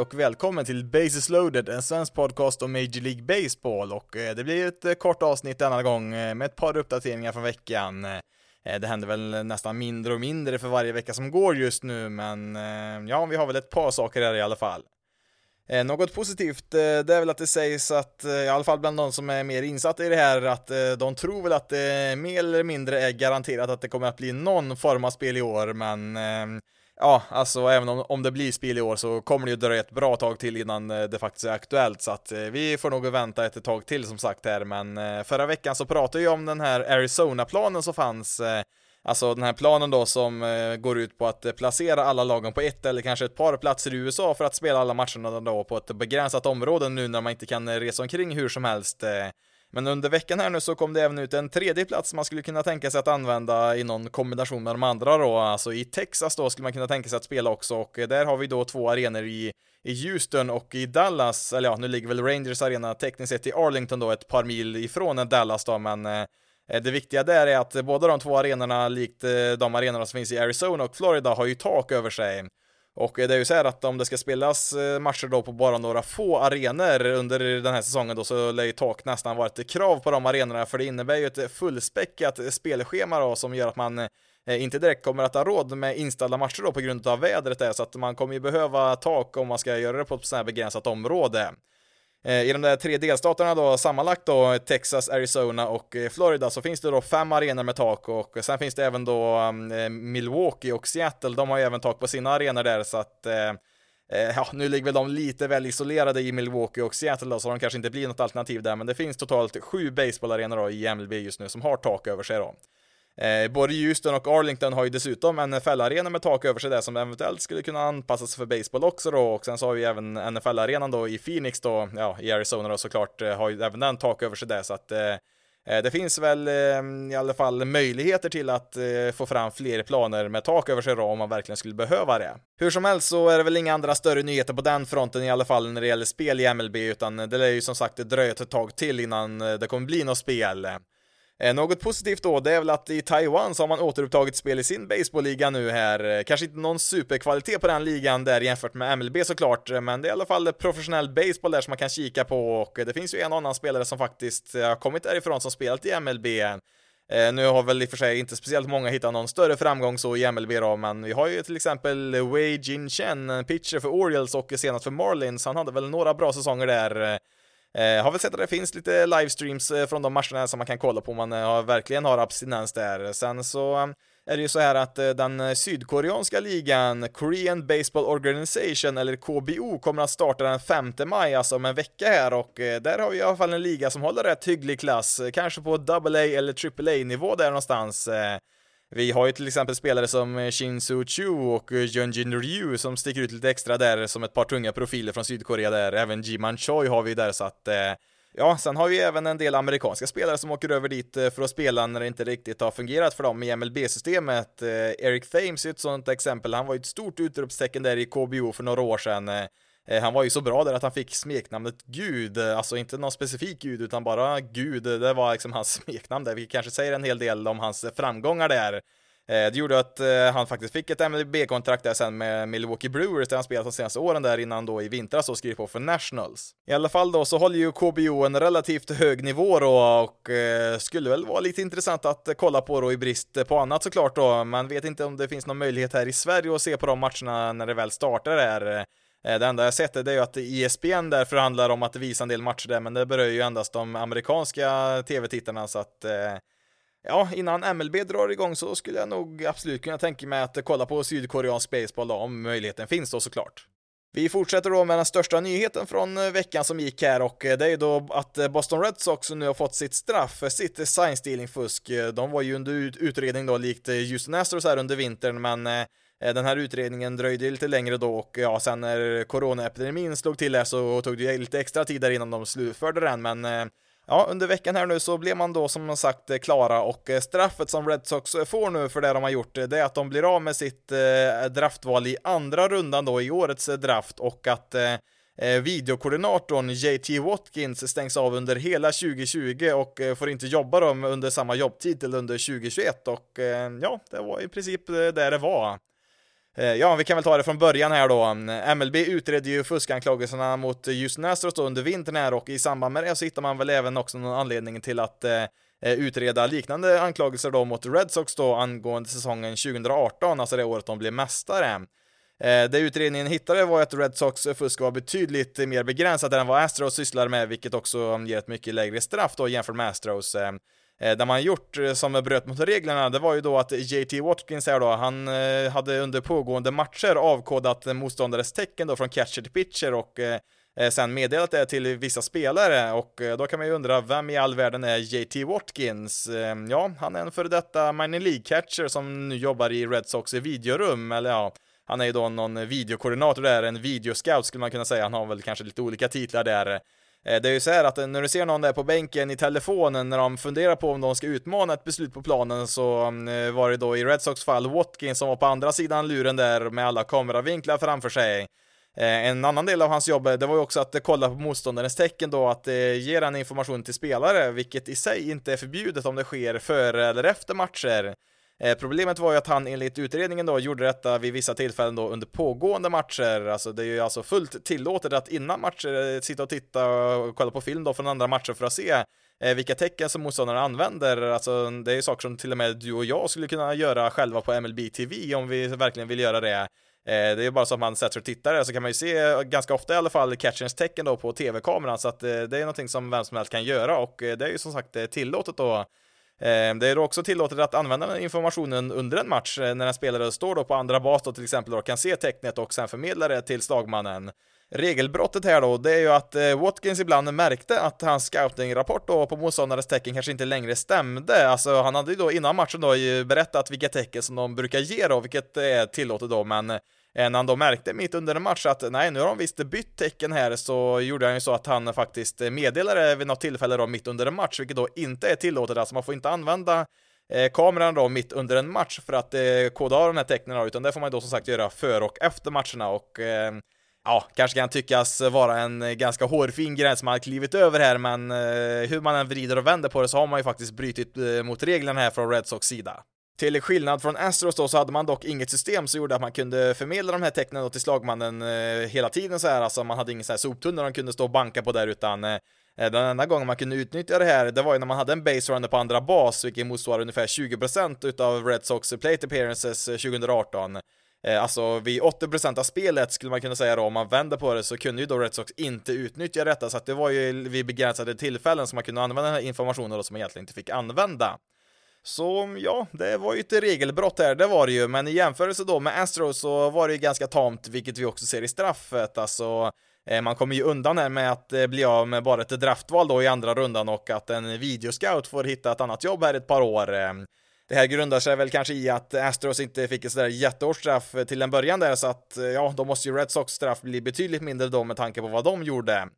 Hej och välkommen till Bases loaded, en svensk podcast om Major League Baseball och eh, det blir ett eh, kort avsnitt denna gång eh, med ett par uppdateringar från veckan. Det händer väl nästan mindre och mindre för varje vecka som går just nu, men ja, vi har väl ett par saker här i alla fall. Något positivt, det är väl att det sägs att, i alla fall bland de som är mer insatta i det här, att de tror väl att det mer eller mindre är garanterat att det kommer att bli någon form av spel i år, men ja, alltså även om, om det blir spel i år så kommer det ju dröja ett bra tag till innan eh, det faktiskt är aktuellt, så att eh, vi får nog vänta ett tag till som sagt här, men eh, förra veckan så pratade jag om den här Arizona-planen som fanns, Alltså den här planen då som går ut på att placera alla lagen på ett eller kanske ett par platser i USA för att spela alla matcherna då på ett begränsat område nu när man inte kan resa omkring hur som helst. Men under veckan här nu så kom det även ut en tredje plats man skulle kunna tänka sig att använda i någon kombination med de andra då, alltså i Texas då skulle man kunna tänka sig att spela också och där har vi då två arenor i, i Houston och i Dallas, eller ja, nu ligger väl Rangers arena tekniskt sett i Arlington då ett par mil ifrån Dallas då, men eh, det viktiga där är att båda de två arenorna, likt eh, de arenorna som finns i Arizona och Florida, har ju tak över sig. Och det är ju så här att om det ska spelas eh, matcher då på bara några få arenor under den här säsongen då så lär ju tak nästan vara ett krav på de arenorna för det innebär ju ett fullspäckat spelschema då som gör att man eh, inte direkt kommer att ha råd med inställda matcher då på grund av vädret där så att man kommer ju behöva tak om man ska göra det på ett sånt här begränsat område. Eh, I de där tre delstaterna då, sammanlagt då, Texas, Arizona och eh, Florida, så finns det då fem arenor med tak och sen finns det även då mm, eh, Milwaukee och Seattle, de har ju även tak på sina arenor där så att Ja, nu ligger väl de lite väl isolerade i Milwaukee och Seattle då, så de kanske inte blir något alternativ där, men det finns totalt sju baseballarenor då i MLB just nu som har tak över sig då. Eh, både Houston och Arlington har ju dessutom en NFL-arena med tak över sig där som eventuellt skulle kunna anpassas för baseball också då och sen så har vi även NFL-arenan då i Phoenix då, ja i Arizona då såklart, eh, har ju även den tak över sig där så att eh, eh, det finns väl eh, i alla fall möjligheter till att eh, få fram fler planer med tak över sig då om man verkligen skulle behöva det. Hur som helst så är det väl inga andra större nyheter på den fronten i alla fall när det gäller spel i MLB utan det lär ju som sagt dröja ett tag till innan eh, det kommer bli något spel. Eh, något positivt då, det är väl att i Taiwan så har man återupptagit spel i sin baseballliga nu här. Eh, kanske inte någon superkvalitet på den ligan där jämfört med MLB såklart, eh, men det är i alla fall professionell baseball där som man kan kika på och det finns ju en annan spelare som faktiskt har kommit därifrån som spelat i MLB. nu har väl i och för sig inte speciellt många hittat någon större framgång så i MLB då, men vi har ju till exempel Wei Jin Chen, pitcher för Orioles och senast för Marlins. Han hade väl några bra säsonger där. Eh, har väl sett att det finns lite livestreams eh, från de matcherna som man kan kolla på om man eh, har, verkligen har abstinens där. Sen så eh, är det ju så här att den sydkoreanska ligan, Korean Baseball Organization, eller KBO, kommer att starta den 5 maj, alltså om en vecka här, och där har vi i alla fall en liga som håller rätt hygglig klass, kanske på AA eller AAA-nivå där någonstans. Vi har ju till exempel spelare som eh, Shin Soo Chu och eh, Jun Ryu som sticker ut lite extra där som ett par tunga profiler från Sydkorea där. Även Ji-Man Choi har vi där så att eh, Ja, sen har vi även en del amerikanska spelare som åker över dit eh, för att spela när det inte riktigt har fungerat för dem i MLB-systemet. Eric Thames är ett sånt exempel, han var ju ett stort utropstecken där i KBO för några år sedan. Eh, han var ju så bra där att han fick smeknamnet Gud, eh, alltså inte någon specifik Gud utan bara Gud, eh, det var liksom hans smeknamn där, vilket kanske säger en hel del om hans framgångar där. Det gjorde att han faktiskt fick ett MLB-kontrakt där sen med Milwaukee Brewers där han spelat de senaste åren där innan då i vintras och skrev på för Nationals. I alla fall då så håller ju KBO en relativt hög nivå då och skulle väl vara lite intressant att kolla på då i brist på annat såklart då. Man vet inte om det finns någon möjlighet här i Sverige att se på de matcherna när det väl startar där. Eh, det enda jag sett är ju att ESPN där förhandlar om att visa en del matcher där, men det berör ju endast de amerikanska tv-tittarna så att eh, Ja, innan MLB drar igång så skulle jag nog absolut kunna tänka mig att kolla på sydkoreansk baseball då, om möjligheten finns då såklart. Vi fortsätter då med den största nyheten från eh, veckan som gick här och det är ju då att Boston Red Sox nu har fått sitt straff för sitt sign stealing fusk. De var ju under utredning då likt Houston Astros här under vintern men Eh, den här utredningen dröjde lite längre då och ja, sen när coronaepidemin slog till här så tog det lite extra tid där innan de slutförde den, men eh, Ja, under veckan här nu så blev man då som sagt klara och eh, straffet som Red Sox får nu för det de har gjort, det är att de blir av med sitt draftval i andra rundan då i årets draft och att videokoordinatorn JT Watkins stängs av under hela 2020 och får inte jobba dem under samma jobbtid till under 2021 och ja, det var i princip där det var. Eh, ja, vi kan väl ta det från början här då. MLB utredde ju fuskanklagelserna mot Houston Astros då under vintern här och i samband med det så hittar man väl även också någon anledning till att eh, eh, utreda liknande anklagelser då mot Red Sox då angående säsongen 2018, alltså det året de blev mästare. Det utredningen hittade var att Red Sox fusk var betydligt mer begränsat än vad Astros sysslar med, vilket också ger ett mycket lägre straff då jämfört med Astros där det man gjort eh, som bröt mot reglerna, det var ju då att JT Watkins här då, han eh, hade under pågående matcher avkodat motståndares tecken då från catcher till pitcher och sen meddelat det till vissa spelare och då kan man ju undra vem i all världen är JT Watkins? Ja, han är en före detta minor League catcher som nu jobbar i Red Sox i videorum, eller ja, han är ju då någon videokoordinator där, en videoscout skulle man kunna säga. Han har väl kanske lite olika titlar där. Eh, det är ju så här att eh, när du ser någon där på bänken i telefonen när de funderar på om de ska utmana ett beslut på planen så mm, eh, var det då i Red Sox fall Watkins som var på andra sidan luren där med alla kameravinklar framför sig. En annan del av hans jobb, det var ju också att kolla på motståndarens tecken då, att ge den informationen till spelare, vilket i sig inte är förbjudet om det sker före eller efter matcher. Eh, problemet var ju att han enligt utredningen då gjorde detta vid vissa tillfällen då under pågående matcher. Alltså det är ju alltså fullt tillåtet att innan matcher eh, sitta och titta och kolla på film då från andra matcher för att se eh, vilka tecken som motståndarna använder. Alltså det är ju saker som till och med du och jag skulle kunna göra själva på MLB TV om vi verkligen vill göra det. Eh, det är ju bara så att man sätter och tittar så kan man ju se ganska ofta i alla fall catcherns tecken då på tv-kameran så att eh, det är någonting som vem som helst kan göra och det är ju som sagt tillåtet då Ehm, det är också tillåtet att använda den informationen under en match eh, när en spelare står då på andra bas då till exempel och kan se tecknet och sen förmedla det till slagmannen. Regelbrottet här då, det är ju att eh, Watkins ibland märkte att hans scouting-rapport då på motståndares tecken kanske inte längre stämde. Alltså han hade ju då innan matchen då berättat vilka tecken som de brukar ge då, vilket är tillåtet då, men Eh, när han då märkte mitt under en match att nej, nu har de visst bytt tecken här, så gjorde han ju så att han faktiskt meddelade vid något tillfälle då mitt under en match, vilket då inte är tillåtet, alltså man får inte använda eh, kameran då mitt under en match för att eh, koda av de här tecknen då, utan det får man då som sagt göra före och efter matcherna och eh, ja, kanske kan tyckas vara en ganska hårfin gräns man har klivit över här, men eh, hur man än vrider och vänder på det så har man ju faktiskt brutit eh, mot reglerna här från Red Sox sida. Till skillnad från Astros då så hade man dock inget system som gjorde att man kunde förmedla de här tecknen då till slagmannen eh, hela tiden så här, alltså man hade ingen så här soptunna de kunde stå och banka på där utan eh, den enda gången man kunde utnyttja det här, det var ju när man hade en base runner på andra bas, vilket motsvarar ungefär 20% utav Red Sox plate appearances eh, 2018. Eh, alltså vid 80% av spelet skulle man kunna säga då, om man vänder på det så kunde ju då Red Sox inte utnyttja detta, så att det var ju vid begränsade tillfällen som man kunde använda den här informationen då som man egentligen inte fick använda. Så ja, det var ju ett regelbrott här, det var det ju, men i jämförelse då med Astros så var det ju ganska tamt, vilket vi också ser i straffet, alltså eh, man kommer ju undan här med att eh, bli av med bara ett draftval då i andra rundan och att en videoscout får hitta ett annat jobb här ett par år. Ehm, det här grundar sig väl kanske i att Astros inte fick ett sådär jättehårt straff till en början där så att eh, ja, då måste ju Red Sox straff bli betydligt mindre då med tanke på vad de gjorde.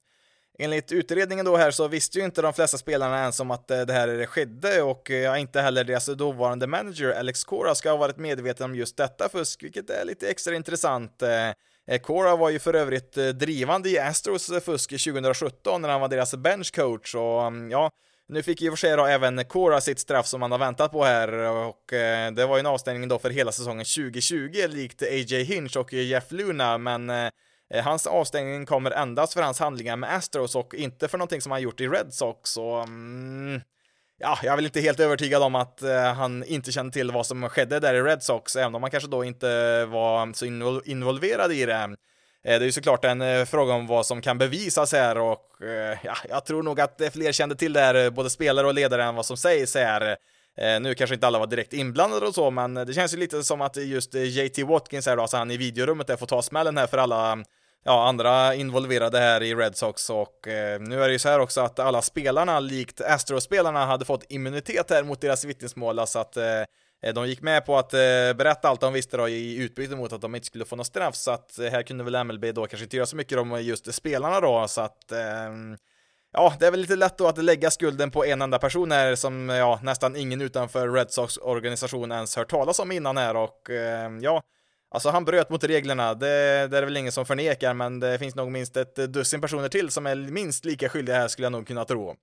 Enligt utredningen då här så visste ju inte de flesta spelarna ens om att eh, det här skedde och eh, ja, inte heller deras dåvarande manager Alex Cora ska ha varit medveten om just detta fusk, vilket är lite extra intressant. Eh, Cora var ju för övrigt drivande i Astros fusk 2017 när han var deras benchcoach och mm, ja, nu fick ju för sig då även Cora sitt straff som man har väntat på här och det var ju en avstängning då för hela säsongen 2020 likt AJ Hinch och Jeff Luna men Eh, hans avstängning kommer endast för hans handlingar med Astros och inte för någonting som han gjort i Red Sox. Så, mm, ja, jag är väl inte helt övertygad om att eh, han inte kände till vad som skedde där i Red Sox, även om han kanske då inte var så involverad i det. Eh, det är ju såklart en fråga om vad som kan bevisas här och ja, jag tror nog att fler kände till det här, både spelare och ledare, än vad som sägs här. nu kanske inte alla var direkt inblandade och så, men det känns ju lite som att just JT Watkins här då, alltså han i videorummet där får ta smällen här för alla ja, andra involverade här i Red Sox och eh, nu är det ju så här också att alla spelarna, likt Astro-spelarna, hade fått immunitet här mot deras vittnesmål, alltså att eh, De gick med på att eh, berätta allt de visste då i utbyte mot att de inte skulle få något straff, så att eh, här kunde väl MLB då kanske inte göra så mycket om just spelarna då, så att ehm, Ja, det är väl lite lätt då att lägga skulden på en enda person här som ja, nästan ingen utanför Red Sox organisation ens hört talas om innan här. Och eh, ja, alltså han bröt mot reglerna. Det, det är det väl ingen som förnekar, men det finns nog minst ett dussin personer till som är minst lika skyldiga här skulle jag nog kunna tro.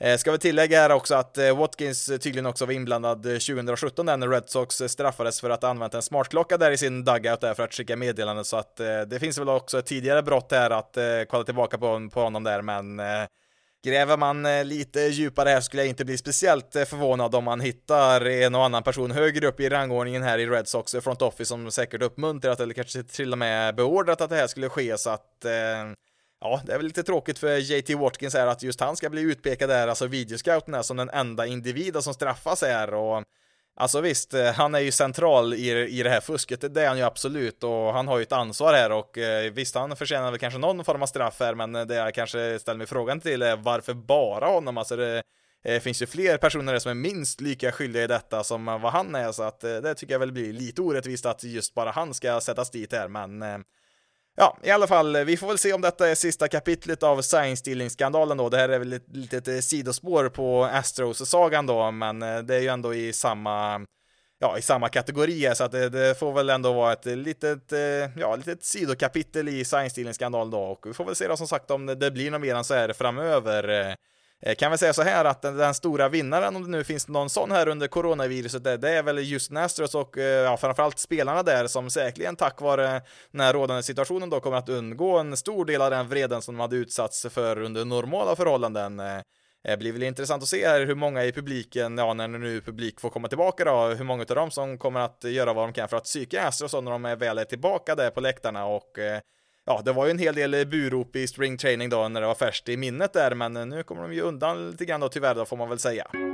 Eh, ska vi tillägga här också att eh, Watkins tydligen också var inblandad eh, 2017 när Red Sox eh, straffades för att ha använt en smartklocka där i sin dugout där för att skicka meddelanden så att eh, det finns väl också ett tidigare brott här att eh, kolla tillbaka på, på honom där men Gräver man eh, lite djupare här skulle jag inte bli speciellt eh, förvånad om man hittar en och annan person högre upp i rangordningen här i Red Sox eh, front office som säkert uppmuntrat eller kanske till och med beordrat att det här skulle ske. Så att ja, det är väl lite tråkigt för JT Watkins här att just han ska bli utpekad där, alltså videoscouten här, som den enda individen som straffas här. Och Alltså visst, eh, han är ju central i, i det här fusket, det är han ju absolut och han har ju ett ansvar här och eh, visst, han förtjänar väl kanske någon form av straff här, men eh, det jag kanske ställer mig frågan till är varför bara honom? Alltså det, det finns ju fler personer som är minst lika skyldiga i detta som vad han är, så att det tycker jag väl blir lite orättvist att just bara han ska sättas dit här, men Ja, i alla fall, eh, vi får väl se om detta är sista kapitlet av science stealing-skandalen då. Det här är väl ett litet eh, sidospår på Astros-sagan då, men eh, det är ju ändå i samma ja, i samma kategori så att det, det, får väl ändå vara ett litet, ja, litet sidokapitel i science stealing-skandalen då och vi får väl se då som sagt om det blir något mer än så här framöver. Eh, kan väl säga så här att den, den, stora vinnaren, om det nu finns någon sån här under coronaviruset, det, det är väl just Nastros och eh, ja, framförallt spelarna där som säkerligen tack vare den här rådande situationen då kommer att undgå en stor del av den vreden som de hade utsatts för under normala förhållanden. Det blir väl intressant att se här hur många i publiken, ja när nu publik får komma tillbaka då, hur många av dem som kommer att göra vad de kan för att psyka Astros när de är väl är tillbaka där på läktarna och ja, det var ju en hel del burop i spring training då när det var färskt i minnet där, men nu kommer de ju undan lite grann då tyvärr då får man väl säga.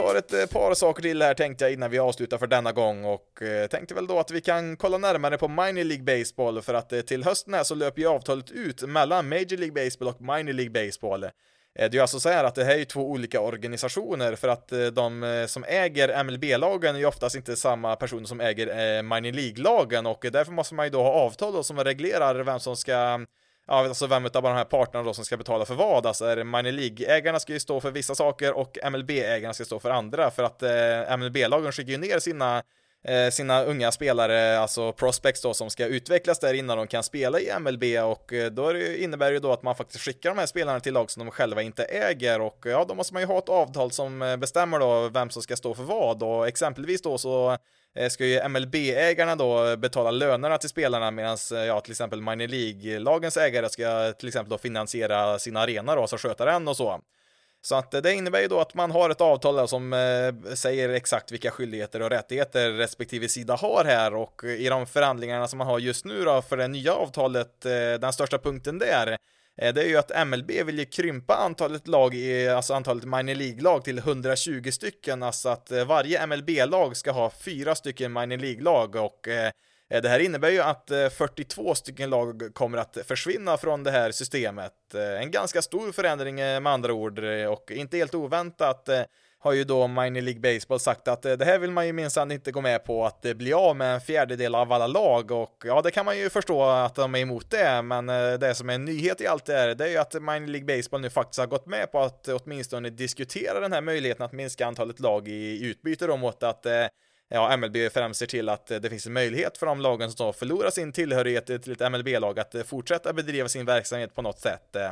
Tar ett eh, par saker till här tänkte jag innan vi avslutar för denna gång och eh, tänkte väl då att vi kan kolla närmare på Minor League Baseball för att eh, till hösten här så löper ju avtalet ut mellan Major League Baseball och Minor League Baseball. Det är ju alltså så här att det här är ju två olika organisationer för att de som äger MLB-lagen är ju oftast inte samma personer som äger Minor League-lagen och därför måste man ju då ha avtal då som reglerar vem som ska ja, alltså vem av de här parterna då som ska betala för vad? Alltså är det minor League-ägarna ska ju stå för vissa saker och MLB-ägarna ska stå för andra för att eh, MLB-lagen skickar ju ner sina Eh, sina unga spelare, alltså prospects då, som ska utvecklas där innan de kan spela i MLB och eh, då då innebär det ju då att man faktiskt skickar de här spelarna till lag som de själva inte äger. Och ja, då måste man ju ha ett avtal som eh, bestämmer då vem som ska stå för vad. Och exempelvis då så ska ju MLB-ägarna då betala lönerna till spelarna medan ja, till exempel minor League-lagens ägare ska till exempel då finansiera sina arenor och alltså sköta den och så. Så att eh, det innebär ju då att man har ett avtal som eh, säger exakt vilka skyldigheter och rättigheter respektive sida har här. Och i de förhandlingarna som man har just nu då för det nya avtalet, eh, den största punkten där det är ju att MLB vill ju krympa antalet lag, i, alltså antalet minor League-lag till 120 stycken, alltså att varje MLB-lag ska ha fyra stycken minor League-lag och Eh, det här innebär ju att eh, 42 stycken lag kommer att försvinna från det här systemet. Eh, en ganska stor förändring med andra ord och inte helt oväntat har ju då Minor League Baseball sagt att det här vill man ju minsann inte gå med på att bli av med en fjärdedel av alla lag och ja, det kan man ju förstå att de är emot det, men det som är en nyhet i allt det här, det är ju att Minor League Baseball nu faktiskt har gått med på att åtminstone diskutera den här möjligheten att minska antalet lag i utbyte då mot att ja, MLB främst ser till att eh, det finns en möjlighet för de lagen som förlorar sin tillhörighet till ett MLB-lag att eh, fortsätta bedriva sin verksamhet på något sätt. Eh.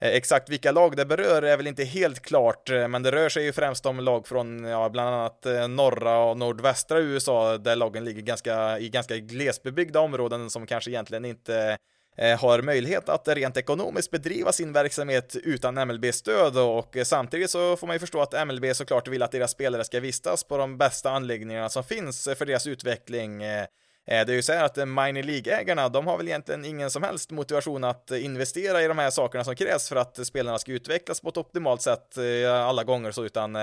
Exakt vilka lag det berör är väl inte helt klart, men det rör sig ju främst om lag från ja, bland annat norra och nordvästra USA där lagen ligger ganska, i ganska glesbebyggda områden som kanske egentligen inte Eh, har möjlighet att rent ekonomiskt bedriva sin verksamhet utan MLB-stöd och samtidigt så får man ju förstå att MLB såklart vill att deras spelare ska vistas på de bästa anläggningarna som finns för deras utveckling. Eh, eh, det är ju så här att minor League-ägarna, de har väl egentligen ingen som helst motivation att investera i de här sakerna som krävs för att spelarna ska utvecklas på ett optimalt sätt alla gånger så, utan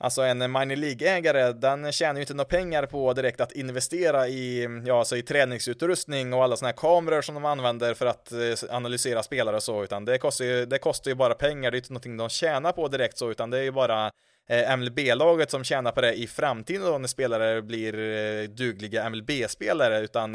Alltså en minor League-ägare, den tjänar ju inte några pengar på direkt att investera i, ja, alltså i träningsutrustning och alla sådana här kameror som de använder för att eh, analysera spelare och så, utan det kostar ju, det kostar ju bara pengar, det är ju inte någonting de tjänar på direkt så, utan det är ju bara eh, MLB-laget som tjänar på det i framtiden då när spelare blir eh, dugliga MLB-spelare, utan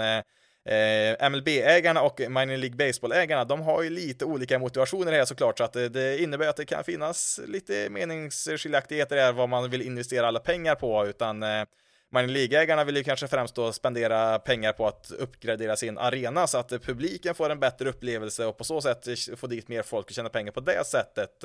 eh, MLB-ägarna och Minor League Baseball-ägarna, de har ju lite olika motivationer här såklart, så att det, innebär att det kan finnas lite meningsskiljaktigheter här vad man vill investera alla pengar på, utan eh, Minor League-ägarna vill ju kanske främst då spendera pengar på att uppgradera sin arena så att publiken får en bättre upplevelse och på så sätt få dit mer folk och tjäna pengar på det sättet.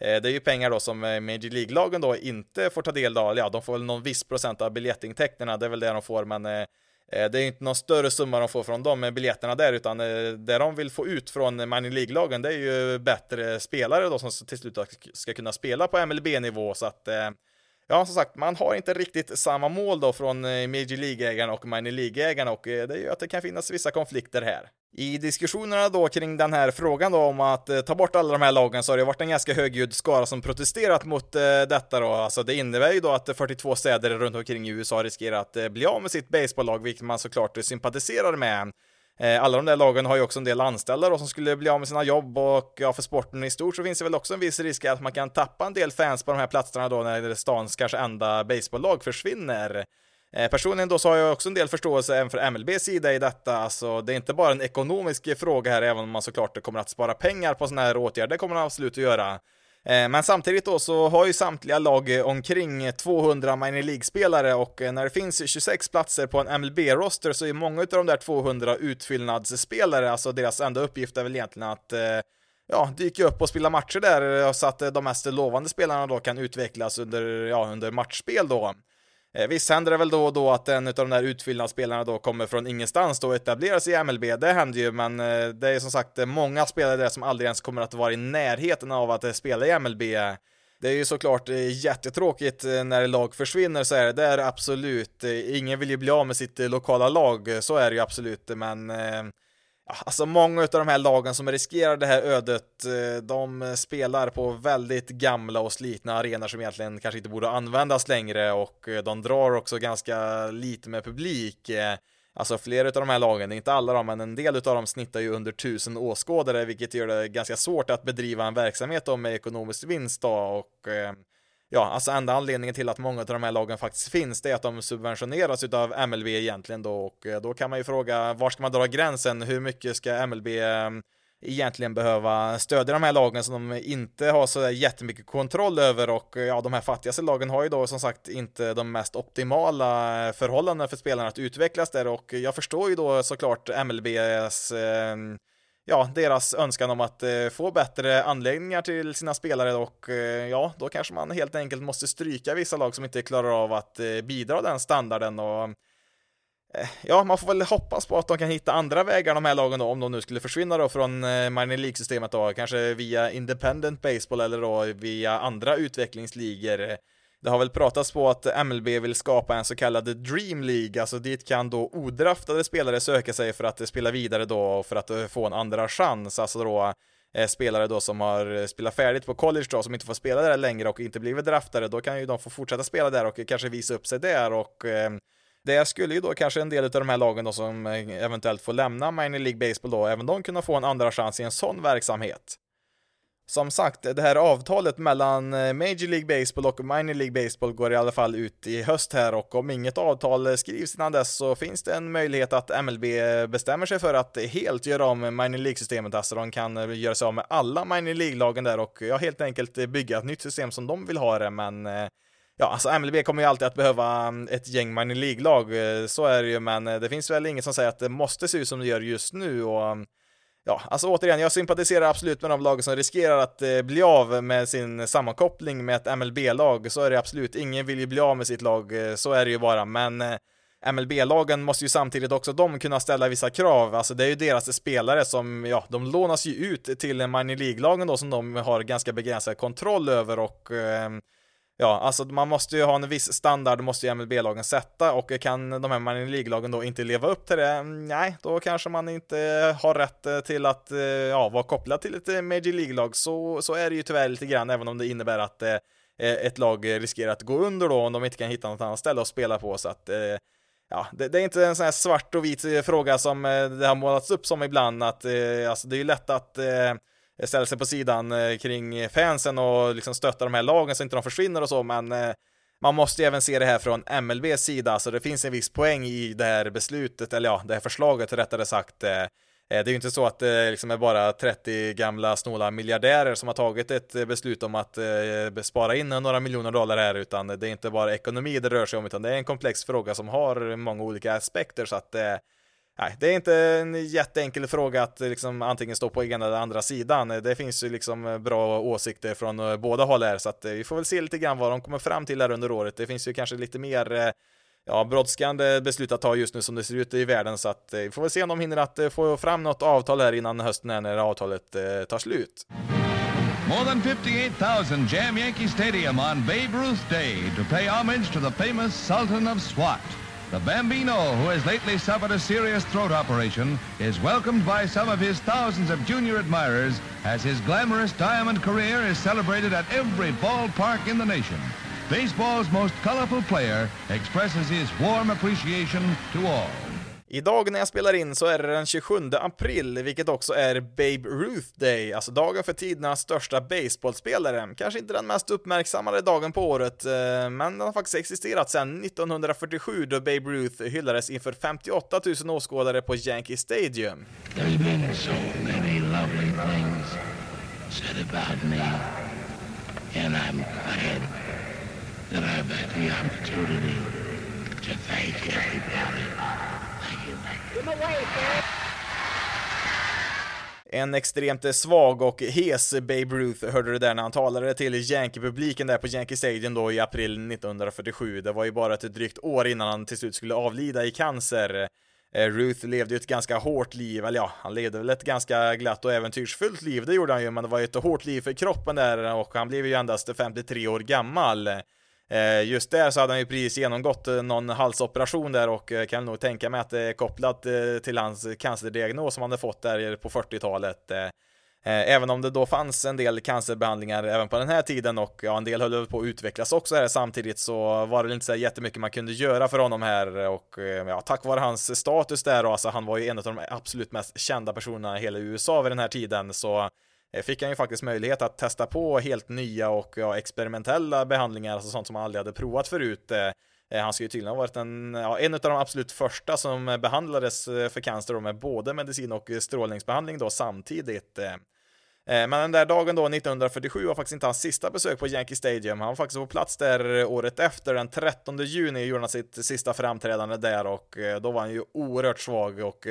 Eh, det är ju pengar då som eh, Major League-lagen då inte får ta del av, ja de får väl någon viss procent av biljettintäkterna, det är väl det de får, men eh, Eh, det är inte någon större summa de får från de biljetterna där, utan eh, det de vill få ut från Minor League-lagen, det är ju bättre spelare då som till slut ska kunna spela på MLB-nivå, så att eh, Ja, som sagt, man har inte riktigt samma mål då från Major League-ägarna och Minor League-ägarna och det gör att det kan finnas vissa konflikter här. I diskussionerna då kring den här frågan då om att eh, ta bort alla de här lagen så har det varit en ganska högljudd skara som protesterat mot eh, detta då. Alltså det innebär ju då att eh, 42 städer runt omkring i USA riskerar att eh, bli av med sitt baseballlag, vilket man såklart sympatiserar med. Eh, alla de där lagen har ju också en del anställda då som skulle bli av med sina jobb och ja, för sporten i stort så finns det väl också en viss risk att man kan tappa en del fans på de här platserna då när stans kanske enda baseballlag försvinner. Eh, personligen då så har jag också en del förståelse även för MLBs sida i detta, alltså det är inte bara en ekonomisk fråga här, även om man såklart kommer att spara pengar på sådana här åtgärder, det kommer man absolut att göra. Eh, men samtidigt då så har ju samtliga lag omkring 200 minor League-spelare och eh, när det finns 26 platser på en MLB-roster så är många av de där 200 utfyllnadsspelare, alltså deras enda uppgift är väl egentligen att ja, dyka upp och spela matcher där så att de mest lovande spelarna då kan utvecklas under, ja, under matchspel då. Eh, visst händer det väl då och då att en av de där utfyllnadsspelarna då kommer från ingenstans då och etablerar sig i MLB, det händer ju, men eh, det är som sagt eh, många spelare där som aldrig ens kommer att vara i närheten av att eh, spela i MLB. Det är ju såklart eh, jättetråkigt när lag försvinner så är det, det är absolut, ingen vill ju bli av med sitt lokala lag, så är det ju absolut, men Alltså många av de här lagen som riskerar det här ödet, eh, de spelar på väldigt gamla och slitna arenor som egentligen kanske inte borde användas längre och eh, de drar också ganska lite med publik. Eh, alltså flera av de här lagen, inte alla dem, men en del av dem snittar ju under tusen åskådare, vilket gör det ganska svårt att bedriva en verksamhet med ekonomisk vinst då och ja, alltså enda anledningen till att många av de här lagen faktiskt finns, det är att de subventioneras av MLB egentligen då och eh, då kan man ju fråga var ska man dra gränsen? Hur mycket ska MLB eh, egentligen behöva stödja de här lagen som de inte har så jättemycket kontroll över och eh, ja, de här fattigaste lagen har ju då som sagt inte de mest optimala förhållanden för spelarna att utvecklas där och jag förstår ju då såklart MLBs eh, ja, deras önskan om att eh, få bättre anläggningar till sina spelare och eh, ja, då kanske man helt enkelt måste stryka vissa lag som inte klarar av att eh, bidra den standarden och eh, Ja, man får väl hoppas på att de kan hitta andra vägar de här lagen då, om de nu skulle försvinna då från eh, minor League-systemet då, kanske via independent baseball eller då via andra utvecklingsligor eh, det har väl pratats på att MLB vill skapa en så kallad Dream League, alltså dit kan då odraftade spelare söka sig för att spela vidare då och för att eh, få en andra chans, alltså då eh, spelare då som har eh, spelat färdigt på college då, som inte får spela där längre och inte blivit draftade, då kan ju de få fortsätta spela där och kanske visa upp sig där och eh, det skulle ju då kanske en del av de här lagen då som eventuellt får lämna Minor League Baseball då, även de kunna få en andra chans i en sån verksamhet. Som sagt, det här avtalet mellan eh, Major League Baseball och Minor League Baseball går i alla fall ut i höst här och om inget avtal skrivs innan dess så finns det en möjlighet att MLB bestämmer sig för att helt göra om Minor League-systemet, alltså de kan eh, göra sig av med alla Minor League-lagen där och ja, helt enkelt eh, bygga ett nytt system som de vill ha det, men Ja, alltså MLB kommer ju alltid att behöva mm, ett gäng minor League-lag, så är det ju, men det finns väl inget som säger att det måste se ut som det gör just nu och mm, ja, alltså återigen, jag sympatiserar absolut med de lag som riskerar att eh, bli av med sin sammankoppling med ett MLB-lag, så är det absolut, ingen vill ju bli av med sitt lag, eh, så är det ju bara, men eh, MLB-lagen måste ju samtidigt också de kunna ställa vissa krav, alltså det är ju deras spelare som, ja, de lånas ju ut till minor League-lagen då som de har ganska begränsad kontroll över och eh, Ja, alltså man måste ju ha en viss standard, måste ju MLB-lagen sätta och kan de här minor League-lagen då inte leva upp till det, mm, nej, då kanske man inte har rätt eh, till att eh, ja, vara kopplad till ett eh, Major League-lag, så, så är det ju tyvärr lite grann, även om det innebär att ett lag riskerar att gå under då om de inte kan hitta något annat ställe att spela på. Så att ja, det, det, är inte en sån här svart och vit fråga som det har målats upp som ibland att alltså det är ju lätt att Eh, ställer sig på sidan eh, kring fansen och liksom stöttar de här lagen så inte de försvinner och så men eh, man måste ju även se det här från MLBs sida, så det finns en viss poäng i det här beslutet, eller ja, det här förslaget rättare sagt. Det är ju inte så att det liksom är bara 30 gamla snåla miljardärer som har tagit ett beslut om att spara in några miljoner dollar här, utan det är inte bara ekonomi det rör sig om, utan det är en komplex fråga som har många olika aspekter, så att Nej, det är inte en jätteenkel fråga att eh, liksom antingen stå på ena eller andra sidan. Eh, det finns ju liksom eh, bra åsikter från båda håll här, så att vi får väl se lite grann vad de kommer fram till här under året. Det finns ju kanske lite mer ja, brådskande beslut att ta just nu som det ser ut i världen, så att vi får väl se om de hinner att få fram något avtal här innan hösten här när avtalet tar slut. More than 58,000 jam Yankee Stadium on Babe Ruth Day to pay homage to the famous Sultan of SWAT. The Bambino, who has lately suffered a serious throat operation, is welcomed by some of his thousands of junior admirers as his glamorous diamond career is celebrated at every ballpark in the nation. Baseball's most colorful player expresses his warm appreciation to all. Idag när jag spelar in så är det den 27 april, vilket också är Babe Ruth Day, alltså dagen för tidernas största baseballspelare. Kanske inte den mest uppmärksammade dagen på året, eh, men den har faktiskt existerat sedan 1947 då Babe Ruth hyllades inför 58 000 åskådare på Yankee Stadium. There's been so many lovely things said about me, and I'm glad that I've had the opportunity to thank everybody. En extremt svag och hes Babe Ruth hörde du där när han talade till Yankee-publiken där på Yankee Stadium då i april 1947. Det var ju bara ett drygt år innan han till slut skulle avlida i cancer. Eh, Ruth levde ju ett ganska hårt liv, eller ja, han levde väl ett ganska glatt och äventyrsfullt liv, det gjorde han ju, men det var ju ett hårt liv för kroppen där och han blev ju endast 53 år gammal. Eh, just där så hade han ju precis genomgått eh, någon halsoperation där och eh, kan nog tänka mig att det är kopplat till hans cancerdiagnos som han hade fått där på 40-talet. Även om det då fanns en del cancerbehandlingar även på den här tiden och ja, en del höll på att utvecklas också här samtidigt så var det inte så jättemycket man kunde göra för honom här och ja, tack vare hans status där och alltså han var ju en av de absolut mest kända personerna i hela USA vid den här tiden så Eh, fick han ju faktiskt möjlighet att testa på helt nya och ja, experimentella behandlingar, alltså sånt som han aldrig hade provat förut. Eh, eh, han ska ju tydligen ha varit en, ja, en av de absolut första som behandlades för cancer med både medicin och strålningsbehandling då samtidigt. Men den där dagen då, 1947, var faktiskt inte hans sista besök på Yankee Stadium. Han var faktiskt på plats där året efter, den 13 juni, gjorde han sitt sista framträdande där och då var han ju oerhört svag och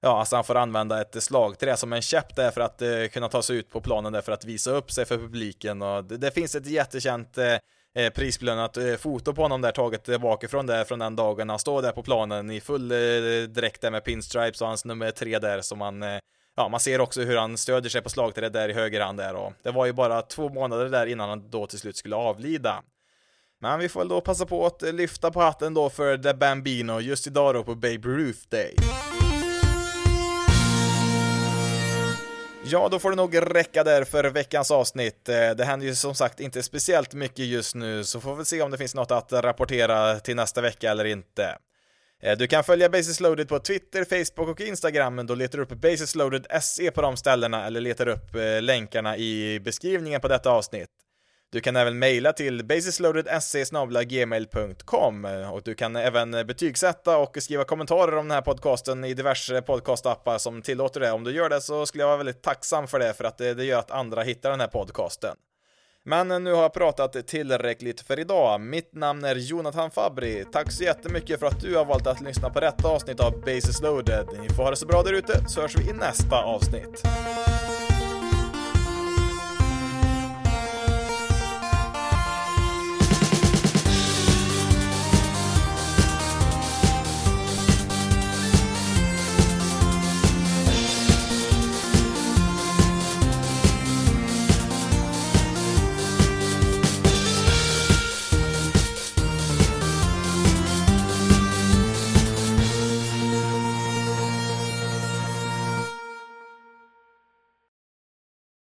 ja, alltså han får använda ett slagträ som en käpp där för att eh, kunna ta sig ut på planen där för att visa upp sig för publiken och det, det finns ett jättekänt eh, eh prisbelönat eh, foto på honom där taget bakifrån där från den dagen han står där på planen i full eh, dräkt där med pinstripes och hans nummer tre där som han eh, Ja, man ser också hur han stödjer sig på slagträet där i höger hand där och det var ju bara två månader där innan han då till slut skulle avlida. Men vi får väl då passa på att lyfta på hatten då för The Bambino just idag då på Babe Ruth Day. Ja, då får det nog räcka där för veckans avsnitt. Eh, det händer ju som sagt inte speciellt mycket just nu, så får vi se om det finns något att rapportera till nästa vecka eller inte. Eh, du kan följa Basis Loaded på Twitter, Facebook och Instagram, men då letar du upp Basis Loaded SE på de ställena eller letar upp eh, länkarna i beskrivningen på detta avsnitt. Du kan även mejla till basisloaded.se.gmail.com eh, och du kan även betygsätta och skriva kommentarer om den här podcasten i diverse podcastappar som tillåter det. Om du gör det så skulle jag vara väldigt tacksam för det för att det, det gör att andra hittar den här podcasten. Men eh, nu har jag pratat tillräckligt för idag. Mitt namn är Jonathan Fabri. Tack så jättemycket för att du har valt att lyssna på detta avsnitt av Basis loaded. Ni får ha det så bra där ute så hörs vi i nästa avsnitt.